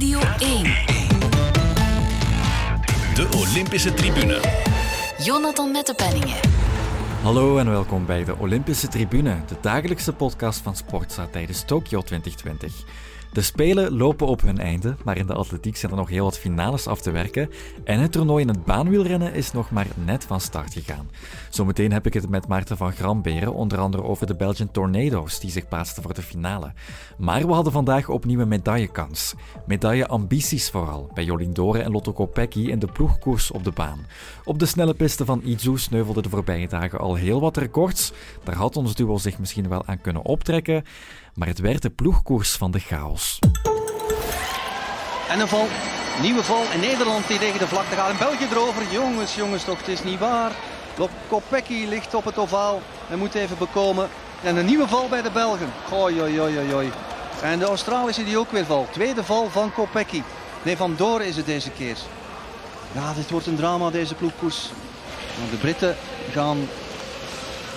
Radio 1. De Olympische Tribune. Jonathan Mettepenningen. Hallo en welkom bij de Olympische Tribune, de dagelijkse podcast van Sportza tijdens Tokio 2020. De Spelen lopen op hun einde, maar in de atletiek zijn er nog heel wat finales af te werken en het toernooi in het baanwielrennen is nog maar net van start gegaan. Zometeen heb ik het met Maarten van Gramberen, onder andere over de Belgian Tornado's die zich plaatsten voor de finale. Maar we hadden vandaag opnieuw een medaillekans. Medailleambities vooral, bij Jolien Dore en Lotto Kopecky in de ploegkoers op de baan. Op de snelle piste van Izu sneuvelden de voorbije dagen al heel wat records. Daar had ons duo zich misschien wel aan kunnen optrekken maar het werd de ploegkoers van de chaos. En een val, nieuwe val in Nederland die tegen de vlakte gaat. In België erover. Jongens, jongens, toch, het is niet waar. Kopecky ligt op het ovaal en moet even bekomen. En een nieuwe val bij de Belgen. Oi, oi. En de Australische die ook weer valt. Tweede val van Kopecky. Nee, van Doren is het deze keer. Ja, dit wordt een drama, deze ploegkoers. De Britten gaan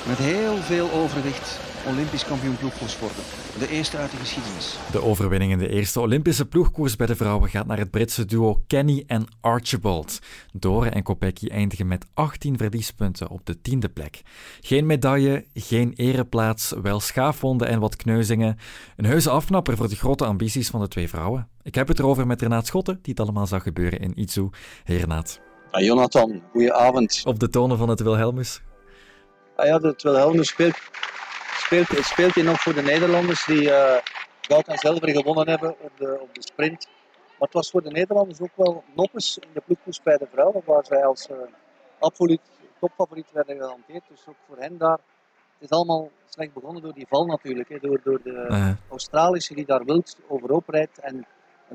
met heel veel overwicht Olympisch kampioen ploegkoers worden. De eerste uit de geschiedenis. De overwinning in de eerste Olympische ploegkoers bij de vrouwen gaat naar het Britse duo Kenny en Archibald. Dore en Kopecky eindigen met 18 verliespunten op de tiende plek. Geen medaille, geen ereplaats, wel schaafwonden en wat kneuzingen. Een heuse afknapper voor de grote ambities van de twee vrouwen. Ik heb het erover met Renaat Schotten, die het allemaal zag gebeuren in Itzu. Hey Renaat. Ah, Jonathan, goeie Op de tonen van het Wilhelmus. Ah ja, het Wilhelmus speelt speelt, speelt hij nog voor de Nederlanders die uh, goud en zilver gewonnen hebben op de, op de sprint. Maar het was voor de Nederlanders ook wel noppes in de ploegkoers bij de vrouwen, waar zij als uh, absoluut topfavoriet werden gehanteerd. Dus ook voor hen daar. Het is allemaal slecht begonnen door die val natuurlijk. Hè, door, door de uh Australische die daar wild overhoop rijdt. En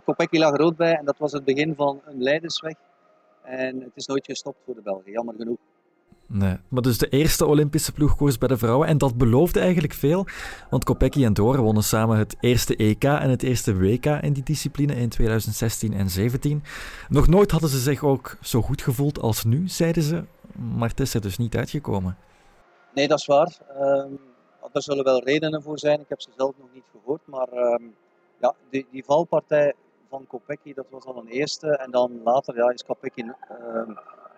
Kopecky lag rood bij en dat was het begin van een leidersweg. En het is nooit gestopt voor de Belgen, jammer genoeg. Nee, maar dus de eerste Olympische ploegkoers bij de vrouwen. En dat beloofde eigenlijk veel, want Kopecky en Doren wonnen samen het eerste EK en het eerste WK in die discipline in 2016 en 2017. Nog nooit hadden ze zich ook zo goed gevoeld als nu, zeiden ze. Maar het is er dus niet uitgekomen. Nee, dat is waar. Um, er zullen wel redenen voor zijn. Ik heb ze zelf nog niet gehoord. Maar ehm, ja, die, die, valpartij van Kopecky, dat was al een eerste. En dan later ja, is Kopecky... Ehm,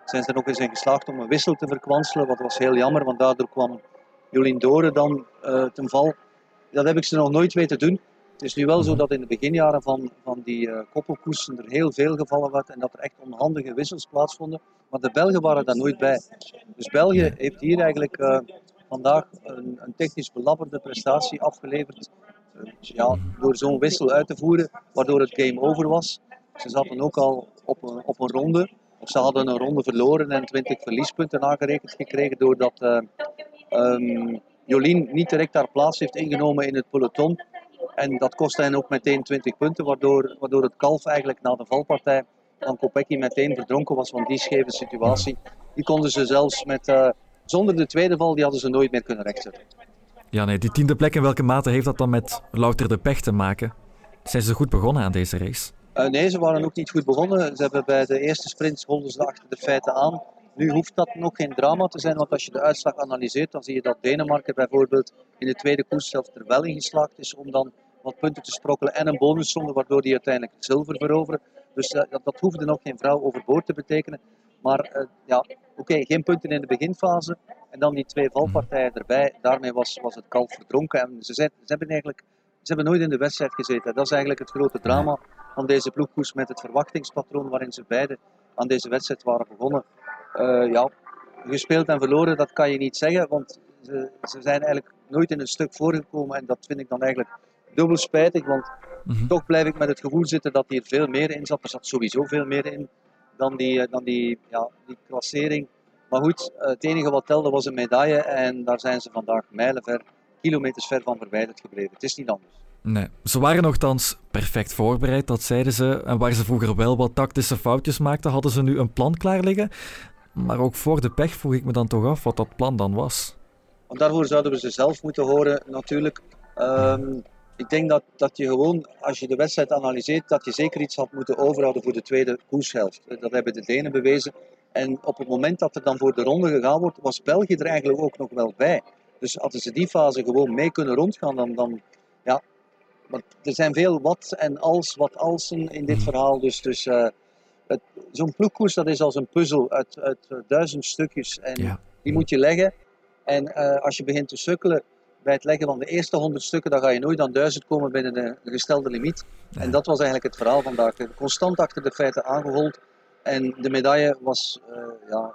zijn ze er ook eens in geslaagd om een wissel te verkwanselen. Wat was heel jammer, want daardoor kwam Jolien Doren dan uh, ten val. Dat heb ik ze nog nooit weten doen. Het is nu wel zo dat in de beginjaren van, van die uh, koppelkoersen er heel veel gevallen werd en dat er echt onhandige wissels plaatsvonden. Maar de Belgen waren daar nooit bij. Dus België heeft hier eigenlijk uh, vandaag een, een, technisch belabberde prestatie afgeleverd. door zo'n wissel uit te voeren, waardoor het game over was. Ze zaten ook al op op een ronde of ze hadden een ronde verloren en 20 verliespunten aangerekend gekregen doordat uh, um, Jolien niet direct haar plaats heeft ingenomen in het peloton. En dat kostte hen ook meteen 20 punten, waardoor, waardoor het kalf eigenlijk na de valpartij van Kopecky meteen verdronken was van die scheve situatie. Die konden ze zelfs met, uh, zonder de tweede val, die hadden ze nooit meer kunnen rechtzetten. Ja, nee, die tiende plek, in welke mate heeft dat dan met louter de pech te maken? Zijn ze goed begonnen aan deze race? Uh, nee, ze waren ook niet goed begonnen. Ze hebben bij de eerste sprint holden ze achter de feiten aan. Nu hoeft dat nog geen drama te zijn, want als je de uitslag analyseert, dan zie je dat Denemarken bijvoorbeeld in de tweede koers zelf er wel in geslaagd is om dan wat punten te sprokkelen en een bonuszonde, waardoor die uiteindelijk zilver veroveren. Dus uh, dat, dat hoefde nog geen vrouw overboord te betekenen. Maar uh, ja, oké, geen punten in de beginfase en dan die twee valpartijen erbij. Daarmee was, was het kalf verdronken en ze, zijn, ze hebben eigenlijk ze hebben nooit in de wedstrijd gezeten. Dat is eigenlijk het grote drama van deze ploegkoers met het verwachtingspatroon waarin ze beide aan deze wedstrijd waren begonnen. Uh, ja, gespeeld en verloren, dat kan je niet zeggen, want ze, ze, zijn eigenlijk nooit in een stuk voorgekomen en dat vind ik dan eigenlijk dubbel spijtig, want mhm. toch blijf ik met het gevoel zitten dat hier veel meer in zat. Er zat sowieso veel meer in dan die, dan die, ja, die klassering. Maar goed, het enige wat telde was een medaille en daar zijn ze vandaag mijlenver kilometers ver van verwijderd gebleven. Het is niet anders. Nee, ze waren nogthans perfect voorbereid, dat zeiden ze. En waar ze vroeger wel wat tactische foutjes maakten, hadden ze nu een plan klaar liggen. Maar ook voor de pech vroeg ik me dan toch af wat dat plan dan was. Want daarvoor zouden we ze zelf moeten horen, natuurlijk. Ehm, ik denk dat, dat je gewoon, als je de wedstrijd analyseert, dat je zeker iets had moeten overhouden voor de tweede koershelft. Dat hebben de Denen bewezen. En op het moment dat er dan voor de ronde gegaan wordt, was België er eigenlijk ook nog wel bij. Dus hadden ze die fase gewoon mee kunnen rondgaan, dan, dan, ja, er zijn veel wat en als, wat alsen in dit Mhm. verhaal. Dus, dus eh, zo'n ploegkoers dat is als een puzzel uit, uit eh, duizend stukjes. En Ja. die moet je leggen. En eh, als je begint te sukkelen bij het leggen van de eerste honderd stukken, dan ga je nooit aan duizend komen binnen de gestelde limiet. Ja. En dat was eigenlijk het verhaal vandaag. Constant achter de feiten aangehold. En de medaille was ja,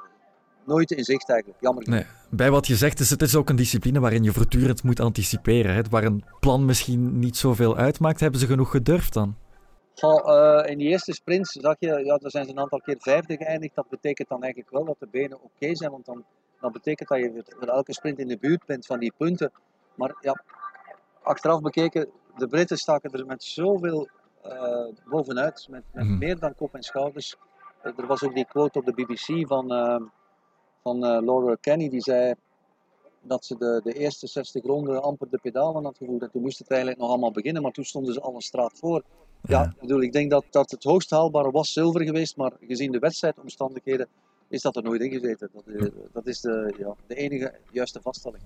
nooit in zicht eigenlijk. Jammer. Nee, bij wat je zegt is het is ook een discipline waarin je voortdurend moet anticiperen. Hè? Waar een plan misschien niet zoveel uitmaakt. Hebben ze genoeg gedurfd dan? Goh, eh, in die eerste sprint zag je, ja, daar zijn ze een aantal keer vijfde geëindigd. Dat betekent dan eigenlijk wel dat de benen oké zijn, want dan, dan betekent dat je voor elke sprint in de buurt bent van die punten. Maar ja, achteraf bekeken, de Britten staken er met zoveel eh, bovenuit, met, met Mhm. meer dan kop en schouders. Eh, er was ook die quote op de BBC van, van eh, Laura Kenny, die zei dat ze de, de eerste 60 ronden amper de pedalen had gevoeld. En toen moest het eigenlijk nog allemaal beginnen, maar toen stonden ze al een straat voor. Ja, ik bedoel, ik denk dat, dat het hoogst haalbare was zilver geweest, maar gezien de wedstrijdomstandigheden is dat er nooit in gezeten. Dat, eh, dat is de, ja, de enige juiste vaststelling.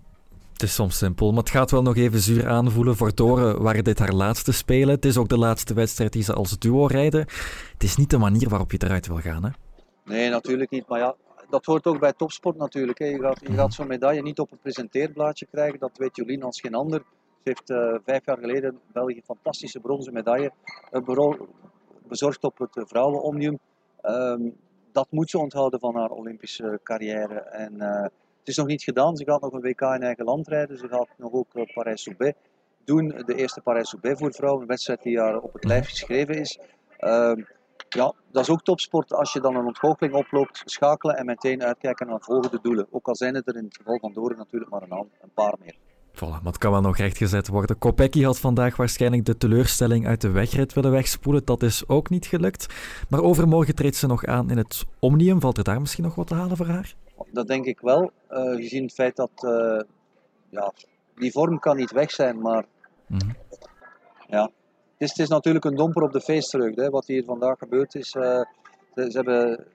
Het is soms simpel, maar het gaat wel nog even zuur aanvoelen. Voor Toren waren dit haar laatste spelen. Het is ook de laatste wedstrijd die ze als duo rijden. Het is niet de manier waarop je eruit wil gaan. Hè? Nee, natuurlijk niet. Maar ja, dat hoort ook bij topsport natuurlijk. Je gaat, zo'n medaille niet op een presenteerblaadje krijgen. Dat weet Jolien als geen ander. Ze heeft eh, vijf jaar geleden België een fantastische bronzen medaille eh, bezorgd op het eh, vrouwenomnium. Ehm, dat moet ze onthouden van haar Olympische carrière. En het is nog niet gedaan. Ze gaat nog een WK in eigen land rijden. Ze gaat nog ook Parijs-Roubaix doen. De eerste Parijs-Roubaix voor vrouwen. Een wedstrijd die haar op het lijf geschreven is. Ehm, ja, dat is ook topsport. Als je dan een ontgoocheling oploopt, schakelen en meteen uitkijken naar volgende doelen. Ook al zijn het er in het geval van Doren natuurlijk maar een, paar meer. Voilà, maar het kan wel nog rechtgezet worden. Kopecky had vandaag waarschijnlijk de teleurstelling uit de wegrit willen wegspoelen. Dat is ook niet gelukt. Maar overmorgen treedt ze nog aan in het Omnium. Valt er daar misschien nog wat te halen voor haar? Dat denk ik wel, eh, gezien het feit dat eh, ja, die vorm kan niet weg zijn, maar Mhm. ja, is, het is natuurlijk een domper op de feestdreuk. Hè, wat hier vandaag gebeurd is. Eh, ze, ze hebben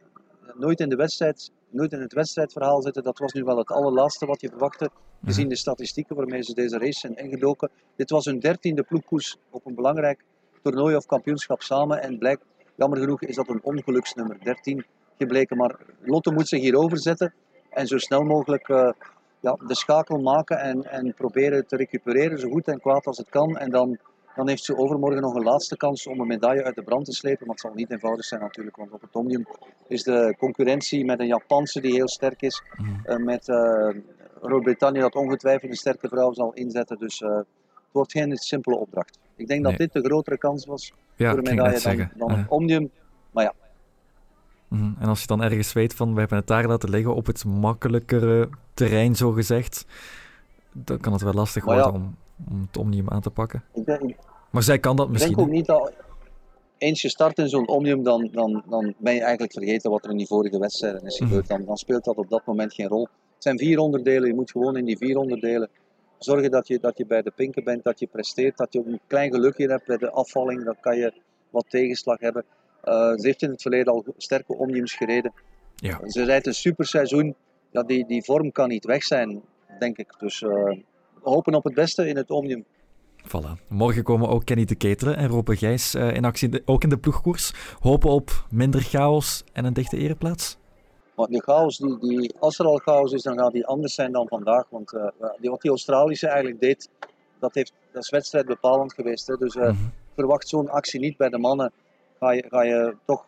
nooit in, de wedstrijd, nooit in het wedstrijdverhaal zitten. Dat was nu wel het allerlaatste wat je verwachtte, gezien de statistieken waarmee ze deze race zijn ingedoken. Dit was hun dertiende ploegkoers op een belangrijk toernooi of kampioenschap samen. En blijkt, jammer genoeg, is dat een ongeluksnummer 13 gebleken. Maar Lotte moet zich hierover zetten en zo snel mogelijk eh, ja, de schakel maken en, en proberen te recupereren, zo goed en kwaad als het kan. En dan, dan heeft ze overmorgen nog een laatste kans om een medaille uit de brand te slepen. Maar het zal niet eenvoudig zijn natuurlijk, want op het Omnium is de concurrentie met een Japanse die heel sterk is, Mhm. eh, met eh Groot-Brittannië dat ongetwijfeld een sterke vrouw zal inzetten. Dus eh, het wordt geen simpele opdracht. Ik denk dat Nee. dit de grotere kans was Ja, voor een medaille dan, zeggen. dan Eh, het Omnium. Maar ja, mhm. En als je dan ergens weet van, we hebben het daar laten liggen op het makkelijkere terrein, zo gezegd, dan kan het wel lastig ja. worden om, om het Omnium aan te pakken. ik denk, ik Maar zij kan dat Ik misschien. denk ook niet dat eens je start in zo'n omnium, dan, dan, dan ben je eigenlijk vergeten wat er in die vorige wedstrijden is Mhm. gebeurd. Dan, dan speelt dat op dat moment geen rol. Het zijn vier onderdelen, je moet gewoon in die vier onderdelen zorgen dat je, dat je bij de pinken bent, dat je presteert, dat je ook een klein gelukje hebt bij de afvalling, dan kan je wat tegenslag hebben. Eh, ze heeft in het verleden al sterke omniums gereden. Ja. Ze rijdt een super seizoen. Ja, die, die vorm kan niet weg zijn, denk ik. Dus eh, hopen op het beste in het omnium. Voilà. Morgen komen ook Kenny de Ketelen en Rope Gijs eh, in actie, de- ook in de ploegkoers. Hopen op minder chaos en een dichte ereplaats. Maar die chaos, die, die, als er al chaos is, dan gaat die anders zijn dan vandaag. Want eh, die, wat die Australische eigenlijk deed, dat, heeft, dat is wedstrijd bepalend geweest. Hè. Dus eh, Mhm. verwacht zo'n actie niet bij de mannen. Ga je, ga je toch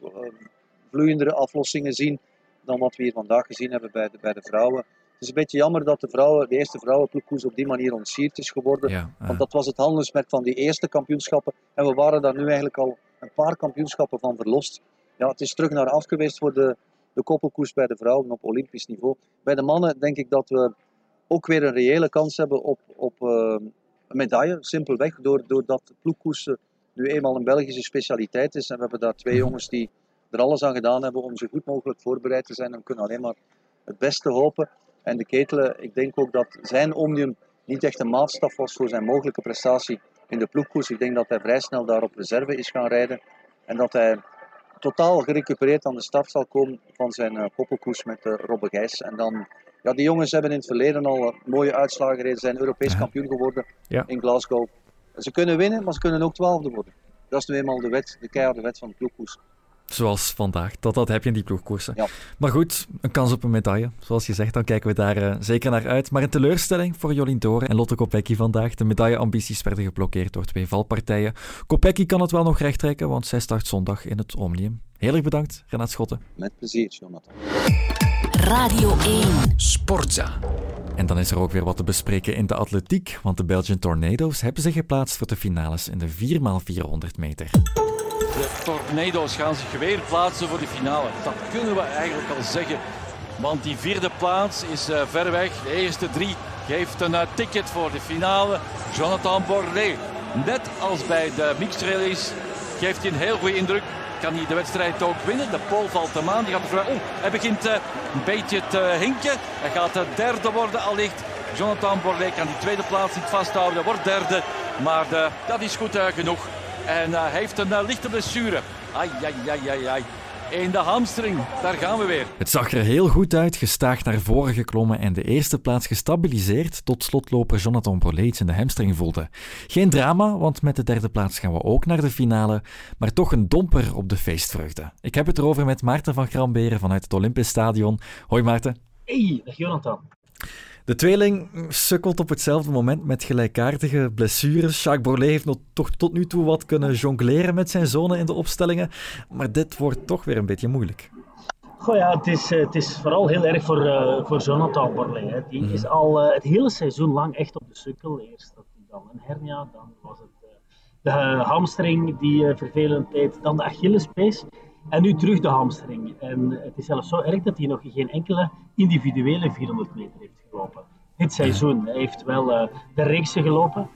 vloeiendere aflossingen zien dan wat we hier vandaag gezien hebben bij de, bij de vrouwen. Het is een beetje jammer dat de, vrouwen, de eerste vrouwenploegkoers op die manier ontsierd is geworden. Ja, eh, Want dat was het handelsmerk van die eerste kampioenschappen. En we waren daar nu eigenlijk al een paar kampioenschappen van verlost. Ja, het is terug naar af geweest voor de, de koppelkoers bij de vrouwen op olympisch niveau. Bij de mannen denk ik dat we ook weer een reële kans hebben op, op eh, een medaille. Simpelweg door, doordat ploegkoersen nu eenmaal een Belgische specialiteit is. En we hebben daar twee Mhm. jongens die er alles aan gedaan hebben om zo goed mogelijk voorbereid te zijn. En we kunnen alleen maar het beste hopen. En de Ketelen, ik denk ook dat zijn omnium niet echt een maatstaf was voor zijn mogelijke prestatie in de ploegkoers. Ik denk dat hij vrij snel daar op reserve is gaan rijden. En dat hij totaal gerecupereerd aan de start zal komen van zijn eh, koppelkoers met uh, Robbe Gijs. En dan, ja, die jongens hebben in het verleden al eh, mooie uitslagen gereden. Zijn Europees kampioen geworden Ja. in Glasgow. Ze kunnen winnen, maar ze kunnen ook twaalfde worden. Dat is nu eenmaal de wet, de keiharde wet van de ploegkoers. Zoals vandaag. Dat, dat heb je in die ploegkoersen. Ja. Maar goed, een kans op een medaille. Zoals je zegt, dan kijken we daar uh, zeker naar uit. Maar een teleurstelling voor Jolien Doren en Lotte Kopecky vandaag. De medailleambities werden geblokkeerd door twee valpartijen. Kopecky kan het wel nog rechttrekken, want zij start zondag in het Omnium. Heel erg bedankt, Renat Schotten. Met plezier, Jonathan. Radio 1. Sportza. En dan is er ook weer wat te bespreken in de atletiek, want de Belgian Tornadoes hebben zich geplaatst voor de finales in de 4x400 meter. De Tornado's gaan zich weer plaatsen voor de finale. Dat kunnen we eigenlijk al zeggen. Want die vierde plaats is uh, ver weg. De eerste drie geeft een uh, ticket voor de finale. Jonathan Borlée. Net als bij de mixed geeft hij een heel goede indruk. Kan hij de wedstrijd ook winnen? De pol valt hem aan. Die gaat oh, hij begint uh, een beetje te hinken. Hij gaat de derde worden allicht. Jonathan Borlée kan die tweede plaats niet vasthouden. Hij wordt derde. Maar dat is goed genoeg. En uh, hij heeft een uh, lichte blessure. Ai, ai, ai, ai, ai. In de hamstring, daar gaan we weer. Het zag er heel goed uit, gestaag naar voren geklommen en de eerste plaats gestabiliseerd tot slotloper Jonathan Borleets in de hamstring voelde. Geen drama, want met de derde plaats gaan we ook naar de finale, maar toch een domper op de feestvreugde. Ik heb het erover met Maarten van Gramberen vanuit het Olympisch Stadion. Hoi Maarten. Hey, dag Jonathan. De tweeling sukkelt op hetzelfde moment met gelijkaardige blessures. Jacques Borlée heeft nog toch tot nu toe wat kunnen jongleren met zijn zonen in de opstellingen. Maar dit wordt toch weer een beetje moeilijk. Goh ja, het is, het is vooral heel erg voor, uh, voor Jonathan Borlée. Hè. Die mm. is al uh, het hele seizoen lang echt op de sukkel. Eerst had hij dan een hernia, dan was het uh, de hamstring die vervelend deed, dan de Achillespees. En nu terug de hamstring. En het is zelfs zo erg dat hij nog geen enkele individuele 400 meter heeft gelopen. Dit seizoen. Hij heeft wel uh, de reeksen gelopen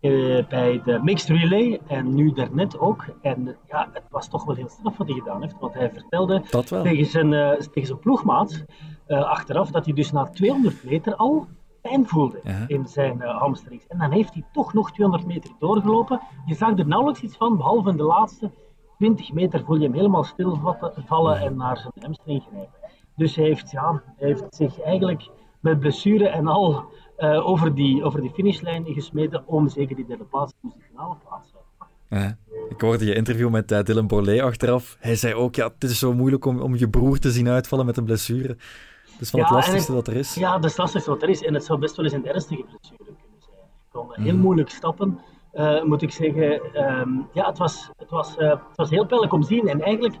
uh, bij de mixed relay en nu daarnet ook. En ja, het was toch wel heel straf wat hij gedaan heeft. Want hij vertelde tegen zijn, uh, tegen zijn ploegmaat achteraf dat hij dus na 200 meter al pijn voelde ja. in zijn hamstrings. En dan heeft hij toch nog 200 meter doorgelopen. Je zag er nauwelijks iets van, behalve in de laatste 20 meter voel je hem helemaal stilvallen en naar zijn hamstring grijpen. Dus hij heeft, ja, hij heeft zich eigenlijk met blessure en al uh, over, die, over die finishlijn gesmeten om zeker die derde plaats in de finale plaats ja, ik hoorde je interview met uh, Dylan Borlée achteraf. Hij zei ook, ja, het is zo moeilijk om, om je broer te zien uitvallen met een blessure. Dat is van ja, het lastigste het, wat er is. Ja, dat is het lastigste wat er is. En het zou best wel eens een ernstige blessure kunnen zijn. Hij kon mm. heel moeilijk stappen. Uh, moet ik zeggen, um, ja, het was, het, was, het was heel pijnlijk om te zien. En eigenlijk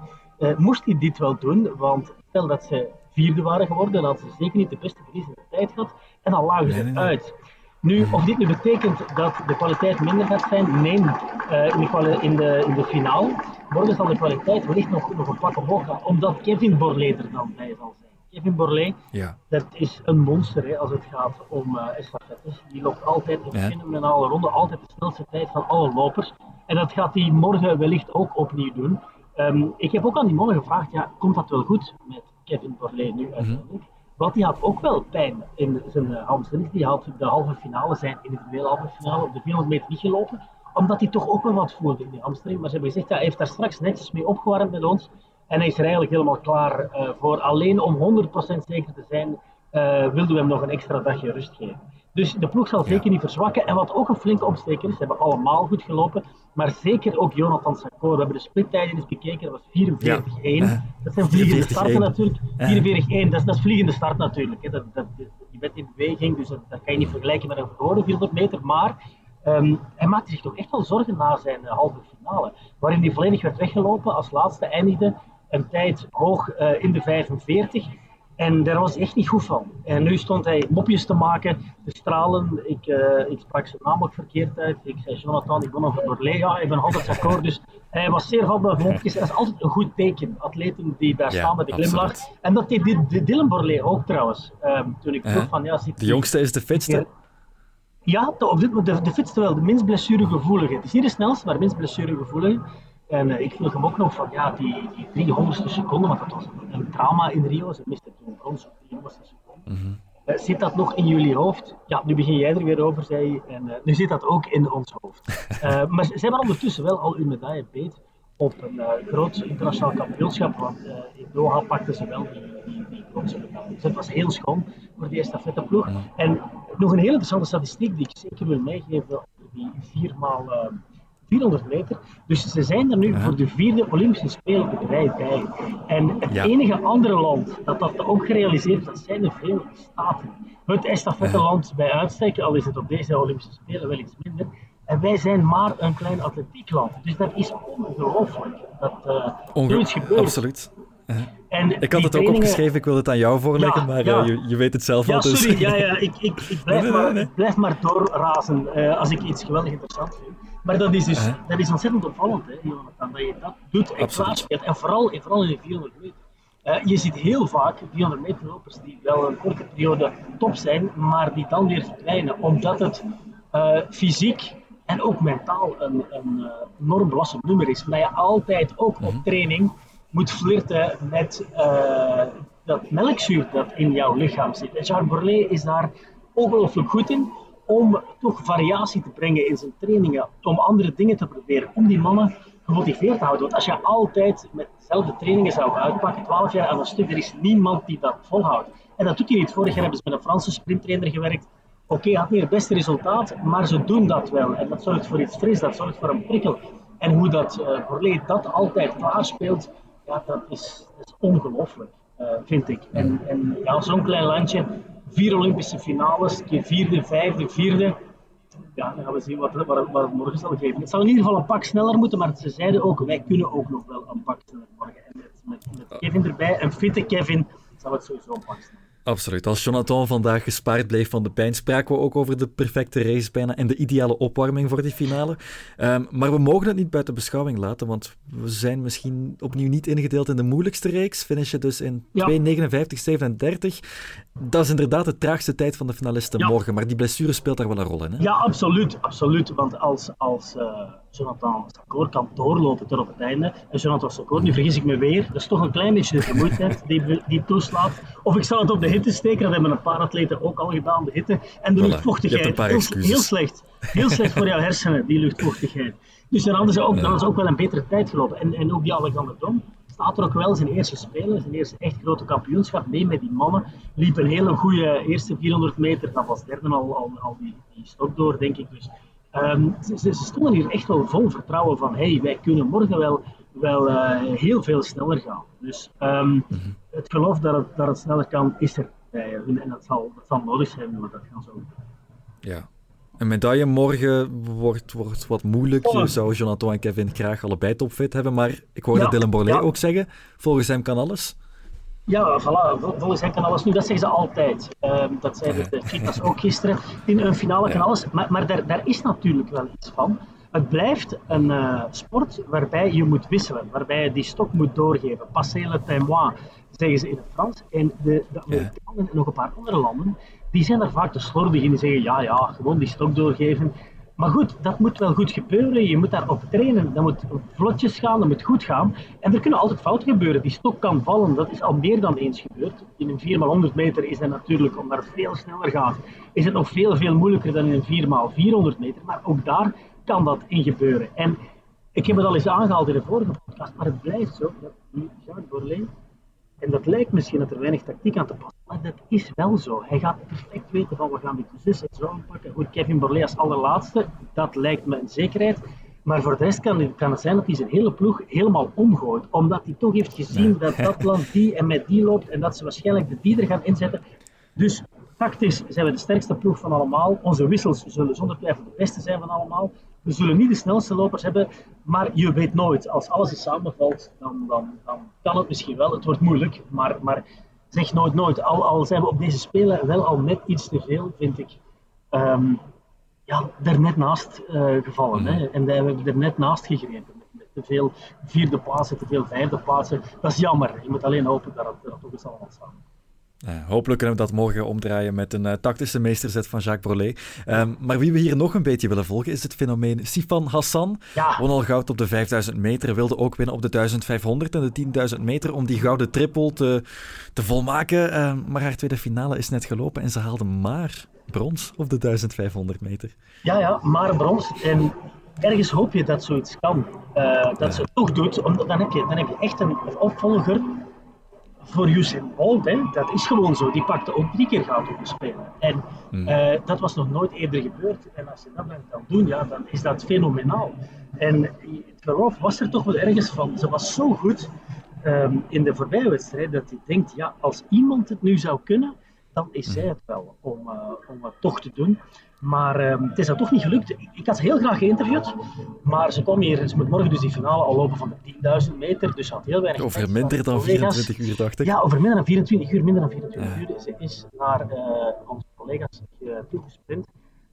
moest hij dit wel doen, want stel dat ze vierde waren geworden, dan hadden ze zeker niet de beste verliezende tijd gehad. En dan lagen ze nee, nee, uit. Nu, of dit nu betekent dat de kwaliteit minder gaat zijn, nee. in, de, in, de, in de finale morgen zal de kwaliteit wellicht nog, nog een pak omhoog gaan, omdat Kevin Borlée er dan bij zal zijn. Kevin Borlée, ja. dat is een monster hè, als het gaat om uh, estafettes. Die loopt altijd een ja. fenomenale ronde, altijd de snelste tijd van alle lopers. En dat gaat hij morgen wellicht ook opnieuw doen. Um, ik heb ook aan die mannen gevraagd, ja, komt dat wel goed met Kevin Borlée nu uiteindelijk? Mm -hmm. Want die had ook wel pijn in zijn uh, hamstrings. Die had de halve finale, zijn individuele halve finale, op de 400 meter niet gelopen. Omdat hij toch ook wel wat voelde in die hamstring. Maar ze hebben gezegd, ja, hij heeft daar straks netjes mee opgewarmd met ons. En hij is er eigenlijk helemaal klaar uh, voor. Alleen om 100% zeker te zijn, uh, wilden we hem nog een extra dagje rust geven. Dus de ploeg zal zeker niet verzwakken. En wat ook een flinke opsteker is, ze hebben allemaal goed gelopen. Maar zeker ook Jonathan Sakko. We hebben de splittijden eens bekeken, dat was 44-1. Ja. Dat zijn vliegende starten natuurlijk. 44-1, dat, is, dat is vliegende start natuurlijk. Hè. Dat, dat, je bent in beweging, dus dat, dat, kan je niet vergelijken met een gewone 400 meter. Maar um, hij maakte zich toch echt wel zorgen na zijn uh, halve finale. Waarin hij volledig werd weggelopen, als laatste eindigde een tijd hoog uh, in de 45. En daar was echt niet goed van. En nu stond hij mopjes te maken, te stralen. Ik, uh, ik sprak zijn naam ook verkeerd uit. Ik zei Jonathan, ik ben over Borlée. Ja, even altijd akkoord. Dus hij was zeer van de mopjes. Dat is altijd een goed teken. Atleten die daar ja, staan met de glimlach. En dat deed Dylan Borlée ook trouwens. Um, toen ik vroeg uh, van ja, zit De jongste is de fitste. Ja, de, op dit, de, de fitste wel. De minst blessuregevoelige. Het is niet de snelste, maar de minst blessuregevoelige. En uh, ik vroeg hem ook nog van ja, die, die 300ste seconde, want dat was een, drama in Rio, ze misten toen brons op 300ste seconde. Mm -hmm. uh, zit dat nog in jullie hoofd? Ja, nu begin jij er weer over, zei je, en uh, nu zit dat ook in ons hoofd. maar ze, ze hebben ondertussen wel al hun medaille beet op een groot internationaal kampioenschap, want in Doha pakten ze wel die, die, die bronzen medaille. Dus het was heel schoon voor die estafetteploeg. Mm -hmm. En nog een hele interessante statistiek die ik zeker wil meegeven die 4 maal 400 meter. Dus ze zijn er nu voor de vierde Olympische Spelen op rij bij. En het enige andere land dat dat ook gerealiseerd heeft, dat zijn de Verenigde Staten. Het estafetteland bij uitstek, al is het op deze Olympische Spelen wel iets minder. En wij zijn maar een klein atletiekland. Dus dat is ongelooflijk. Dat uh, Onge gebeurt. Absoluut. En ik had het ook opgeschreven, ik wil het aan jou voorleggen, maar eh, je, je, weet het zelf ja, al. Dus. Sorry, ja, ja, ik, ik, ik, blijf, maar, blijf maar doorrazen uh, als ik iets geweldig interessant vind. Maar dat is dus dat is ontzettend opvallend, hè, Jonathan, dat je dat doet en plaatsvindt. En vooral, en vooral in de 400 meter. Uh, je ziet heel vaak 400 meter lopers die wel een korte periode top zijn, maar die dan weer verdwijnen, omdat het fysiek en ook mentaal een, een enorm belastend nummer is. Maar je altijd ook op mhm. training moet flirten met dat melkzuur dat in jouw lichaam zit. En Charles Borlée is daar ongelooflijk goed in om toch variatie te brengen in zijn trainingen, om andere dingen te proberen, om die mannen gemotiveerd te houden. Want als je altijd met dezelfde trainingen zou uitpakken, 12 jaar aan een stuk, er is niemand die dat volhoudt. En dat doet hij niet. Vorig jaar hebben ze met een Franse sprinttrainer gewerkt. Oké, okay, had niet het beste resultaat, maar ze doen dat wel. En dat zorgt voor iets fris, dat zorgt voor een prikkel. En hoe dat uh, dat altijd klaarspeelt, ja, dat is, is ongelooflijk, uh, vind ik. En, en ja, zo'n klein landje, vier Olympische finales, keer vierde, vijfde, vierde. Ja, dan gaan we zien wat, het morgen zal geven. Het zal in ieder geval een pak sneller moeten, maar ze zeiden ook, wij kunnen ook nog wel een pak sneller morgen. En met, met, met Kevin erbij, een fitte Kevin, zal het sowieso een pak sneller. Absoluut. Als Jonathan vandaag gespaard bleef van de pijn, spraken we ook over de perfecte race bijna en de ideale opwarming voor die finale. Um, maar we mogen het niet buiten beschouwing laten, want we zijn misschien opnieuw niet ingedeeld in de moeilijkste reeks. Finish je dus in ja. 2.59.37. Dat is inderdaad de traagste tijd van de finalisten morgen, maar die blessure speelt daar wel een rol in. Hè? Ja, absoluut. absoluut. Want als, als uh, Jonathan Sakor kan doorlopen tot op het einde, en Jonathan Sakor, nu vergis ik me weer, dat is toch een klein beetje de vermoeidheid die, die toeslaat. Of ik zal het op de hitte steken, dat hebben een paar atleten ook al gedaan, de hitte. En de voilà, luchtvochtigheid, heel, heel, slecht. Heel slecht voor jouw hersenen, die luchtvochtigheid. Dus dan hadden ze ook, dan is ook wel een betere tijd gelopen. En, en ook die Alexander Dom, staat er ook wel zijn eerste spelen, zijn eerste echt grote kampioenschap mee met die mannen. Liep een hele goede eerste 400 meter, dat was derde al, al, al die, die stok door, denk ik. Dus um, ze, ze, stonden hier echt wel vol vertrouwen van, hey, wij kunnen morgen wel, wel uh, heel veel sneller gaan. Dus um, mm -hmm. het geloof dat het, dat het sneller kan, is er bij hun. En dat zal, dat zal nodig zijn, maar dat gaan ook Ja, een medaille morgen wordt, wordt wat moeilijk. Je zou Jonathan en Kevin graag allebei topfit hebben, maar ik hoorde ja, Dylan Borlée ook zeggen, volgens hem kan alles. Ja, voilà, volgens hem kan alles. Nu, dat zeggen ze altijd. Uh, dat zeiden de Chicas ook gisteren. In een finale kan alles. Maar, maar daar, daar is natuurlijk wel iets van. Het blijft een uh, sport waarbij je moet wisselen, waarbij je die stok moet doorgeven. Passer le témoin, zeggen ze in het Frans. En de, de Amerikanen en nog een paar andere landen, die zijn er vaak te slordig in. Die zeggen, ja, ja, gewoon die stok doorgeven. Maar goed, dat moet wel goed gebeuren. Je moet daarop trainen. Dat moet vlotjes gaan, dat moet goed gaan. En er kunnen altijd fouten gebeuren. Die stok kan vallen. Dat is al meer dan eens gebeurd. In een 4x100 meter is het natuurlijk, omdat het veel sneller gaat, is het nog veel, veel moeilijker dan in een 4x400 meter. Maar ook daar kan dat in gebeuren. En ik heb het al eens aangehaald in de vorige podcast, maar het blijft zo dat Jacques Borlée en dat lijkt misschien dat er weinig tactiek aan te passen, maar dat is wel zo. Hij gaat perfect weten van we gaan dit zus en zo aanpakken. Goed, Kevin Borlée als allerlaatste, dat lijkt me een zekerheid. Maar voor de rest kan, kan het zijn dat hij zijn hele ploeg helemaal omgooit. Omdat hij toch heeft gezien dat dat land die en met die loopt en dat ze waarschijnlijk de die er gaan inzetten. Dus tactisch zijn we de sterkste ploeg van allemaal. Onze wissels zullen zonder twijfel de beste zijn van allemaal. We zullen niet de snelste lopers hebben, maar je weet nooit. Als alles is samenvalt, dan, dan, dan kan het misschien wel. Het wordt moeilijk, maar, maar zeg nooit nooit. Al, al zijn we op deze spelen wel al net iets te veel, vind ik. Um, ja, er net naast uh, gevallen. Hè? En we hebben er net naast gegrepen. Met, te veel vierde plaatsen, te veel vijfde plaatsen. Dat is jammer. Je moet alleen hopen dat het, dat het toch eens allemaal samen hopelijk kunnen we dat morgen omdraaien met een uh, tactische meesterzet van Jacques Brolé. Um, maar wie we hier nog een beetje willen volgen is het fenomeen Sifan Hassan. Ja. Won al goud op de 5000 meter, wilde ook winnen op de 1500 en de 10.000 meter om die gouden triple te, te volmaken. Um, maar haar tweede finale is net gelopen en ze haalde maar brons op de 1500 meter. Ja, ja, maar brons. En ergens hoop je dat zoiets kan. Uh, dat ze het toch doet, omdat dan heb je, dan heb je echt een opvolger voor Usain Bolt, hè, dat is gewoon zo. Die pakte ook drie keer goud op de Spelen. En Hmm. eh, dat was nog nooit eerder gebeurd. En als je dat dan kan doen, ja, dan is dat fenomenaal. En het geloof was er toch wel ergens van. Ze was zo goed ehm, in de voorbije wedstrijd dat hij denkt, ja, als iemand het nu zou kunnen, dan is zij het wel om, eh, om het toch te doen. Maar ehm, het is dat toch niet gelukt. Ik, had ze heel graag geïnterviewd, maar ze kwam hier, ze moet morgen dus die finale al lopen van de 10.000 meter, dus ze had heel weinig Over minder dan collega's. 24 uur, dacht ik. Ja, over minder dan 24 uur, minder dan 24 Ja. uur. Ze is naar eh, onze collega's uh, toegesprint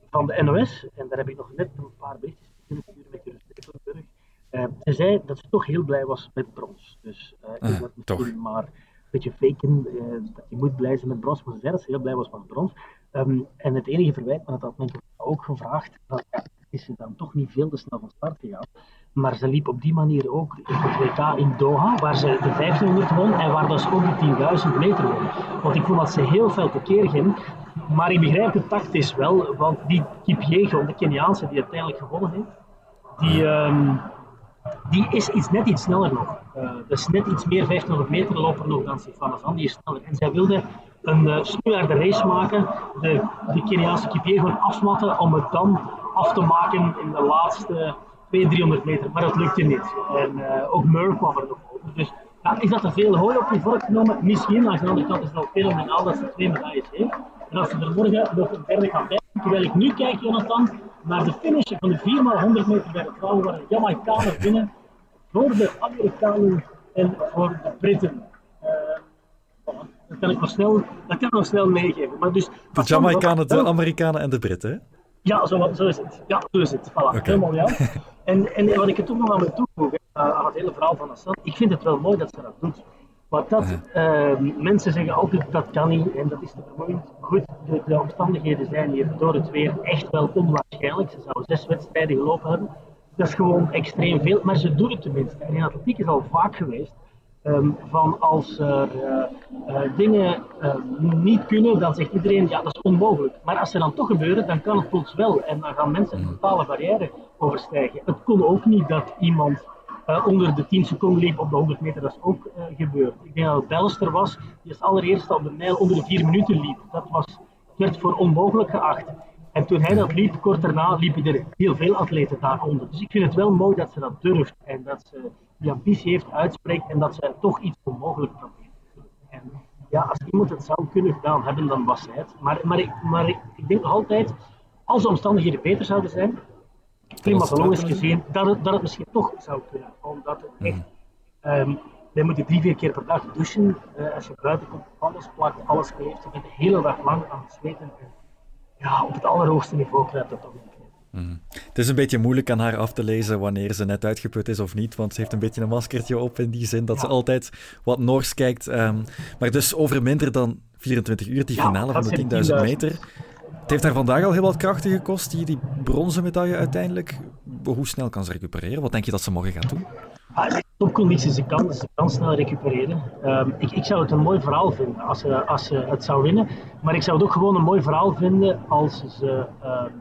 van de NOS. En daar heb ik nog net een paar berichtjes kunnen sturen met Jurist Stekelenburg. Eh, ze zei dat ze toch heel blij was met brons. Dus eh ik Ah, toch. maar beetje faken, eh, dat je moet blij zijn met brons. Maar heel blij was met brons. Ehm, en het enige verwijt, maar dat had men ook gevraagd, dat is ze dan toch niet veel te snel van start gegaan. Maar ze liep op die manier ook het WK in Doha, waar ze de 1500 won en waar dus ook de 10.000 meter won. Want ik vond dat ze heel veel tekeer ging. Maar ik begrijp het tactisch wel, want die Kipyego, de Keniaanse die uiteindelijk gewonnen heeft, die, ehm, die is iets, net iets sneller nog. Eh dus net iets meer 1500 meter lopen nog dan Stefano Van, die is sneller. En zij wilde een uh, race maken, de, de Keniaanse Kipyego afmatten om het dan af te maken in de laatste 200, 300 meter. Maar dat lukte niet. En uh, ook Murr kwam er nog over. Dus ja, is dat te veel hooi op je vork genomen? Misschien. Aan de andere kant is het al fenomenaal dat ze twee medailles heeft. En als ze er morgen nog een derde gaan bij. Terwijl ik nu kijk, Jonathan, naar de finish van de 4x100 meter bij de vrouwen, waar de Jamaicanen winnen voor de Amerikanen en voor de Britten. Uh, voilà. Dat kan ik nog snel, dat kan ik nog snel meegeven. Maar dus, de Jamaicanen, de Amerikanen en de Britten? Ja, zo, zo, is het. Ja, zo is het. Voilà, okay. helemaal ja. En, en wat ik er toch nog aan moet toevoegen, uh, aan het hele verhaal van Assad, ik vind het wel mooi dat ze dat doet. Maar dat, uh, mensen zeggen altijd dat kan niet en dat is te vermoeiend. Goed, de, de, omstandigheden zijn hier door het weer echt wel onwaarschijnlijk. Ze zou zes wedstrijden gelopen hebben. Dat is gewoon extreem veel, maar ze doen het tenminste. En in atletiek is al vaak geweest um, van als er uh, uh, dingen uh, niet kunnen, dan zegt iedereen ja dat is onmogelijk. Maar als ze dan toch gebeuren, dan kan het plots wel. En dan gaan mensen een totale barrière overstijgen. Het kon ook niet dat iemand uh, onder de 10 seconden liep op de 100 meter. Dat is ook uh, gebeurd. Ik denk dat het Belster was, die als allereerste op de mijl onder de 4 minuten liep. Dat was, werd voor onmogelijk geacht. En toen hij dat liep, kort daarna liepen er heel veel atleten daaronder. Dus ik vind het wel mooi dat ze dat durft en dat ze die ambitie heeft, uitspreekt en dat ze toch iets onmogelijk probeert. En ja, als iemand het zou kunnen gedaan hebben, dan was zij het. Maar, maar, ik, maar ik denk nog altijd, als de omstandigheden beter zouden zijn, klimatologisch gezien, dat het, dat het misschien toch zou kunnen. Omdat het echt, um, wij moeten drie, vier keer per dag douchen. Uh, als je buiten komt, alles plakt, alles kleeft. Je bent de hele dag lang aan het zweten. En ja, op het allerhoogste niveau krijgt dat toch niet. Mm. Het is een beetje moeilijk aan haar af te lezen wanneer ze net uitgeput is of niet, want ze heeft een beetje een maskertje op in die zin dat ja. ze altijd wat Noors kijkt. Um, maar dus over minder dan 24 uur, die finale van de 10.000 meter. Het heeft haar vandaag al heel wat krachten gekost, die, die bronzen medaille uiteindelijk. Hoe snel kan ze recupereren? Wat denk je dat ze morgen gaat doen? Ah, topconditie, ze kan, ze kan snel recupereren. Um, ik, ik, zou het een mooi verhaal vinden als ze, als ze het zou winnen. Maar ik zou het ook gewoon een mooi verhaal vinden als ze um,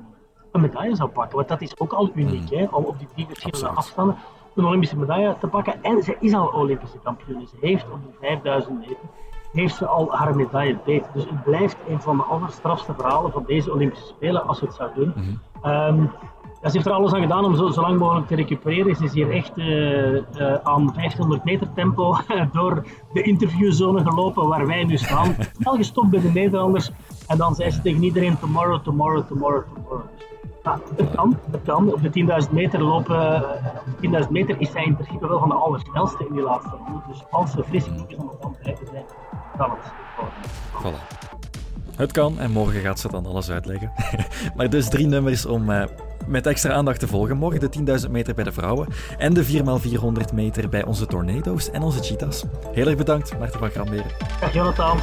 een medaille zou pakken. Want dat is ook al uniek, mm. hè, om op die drie verschillende afstanden een Olympische medaille te pakken. En ze is al Olympische kampioen. Ze heeft op de 5000 meter heeft ze al haar medaille beet. Dus het blijft een van de allerstrafste verhalen van deze Olympische Spelen als ze het zou doen. Mm. Um, ze heeft er alles aan gedaan om zo, zo lang mogelijk te recupereren. Ze is hier echt uh, uh, aan 1500 meter tempo door de interviewzone gelopen waar wij nu staan. Snel gestopt bij de Nederlanders. En dan zei ze tegen iedereen tomorrow, tomorrow, tomorrow, tomorrow. Ja, het kan, het kan. Op de 10.000 meter lopen, op de 10.000 meter is zij in principe wel van de allersnelste in die laatste ronde. Dus als ze fris genoeg is om op te zijn, kan het. Voilà. Het kan en morgen gaat ze dan alles uitleggen. maar dus drie nummers om uh, met extra aandacht te volgen. Morgen de 10.000 meter bij de vrouwen en de 4x400 meter bij onze tornado's en onze cheetahs. Heel erg bedankt, Maarten van Gramberen. Dag Jonathan.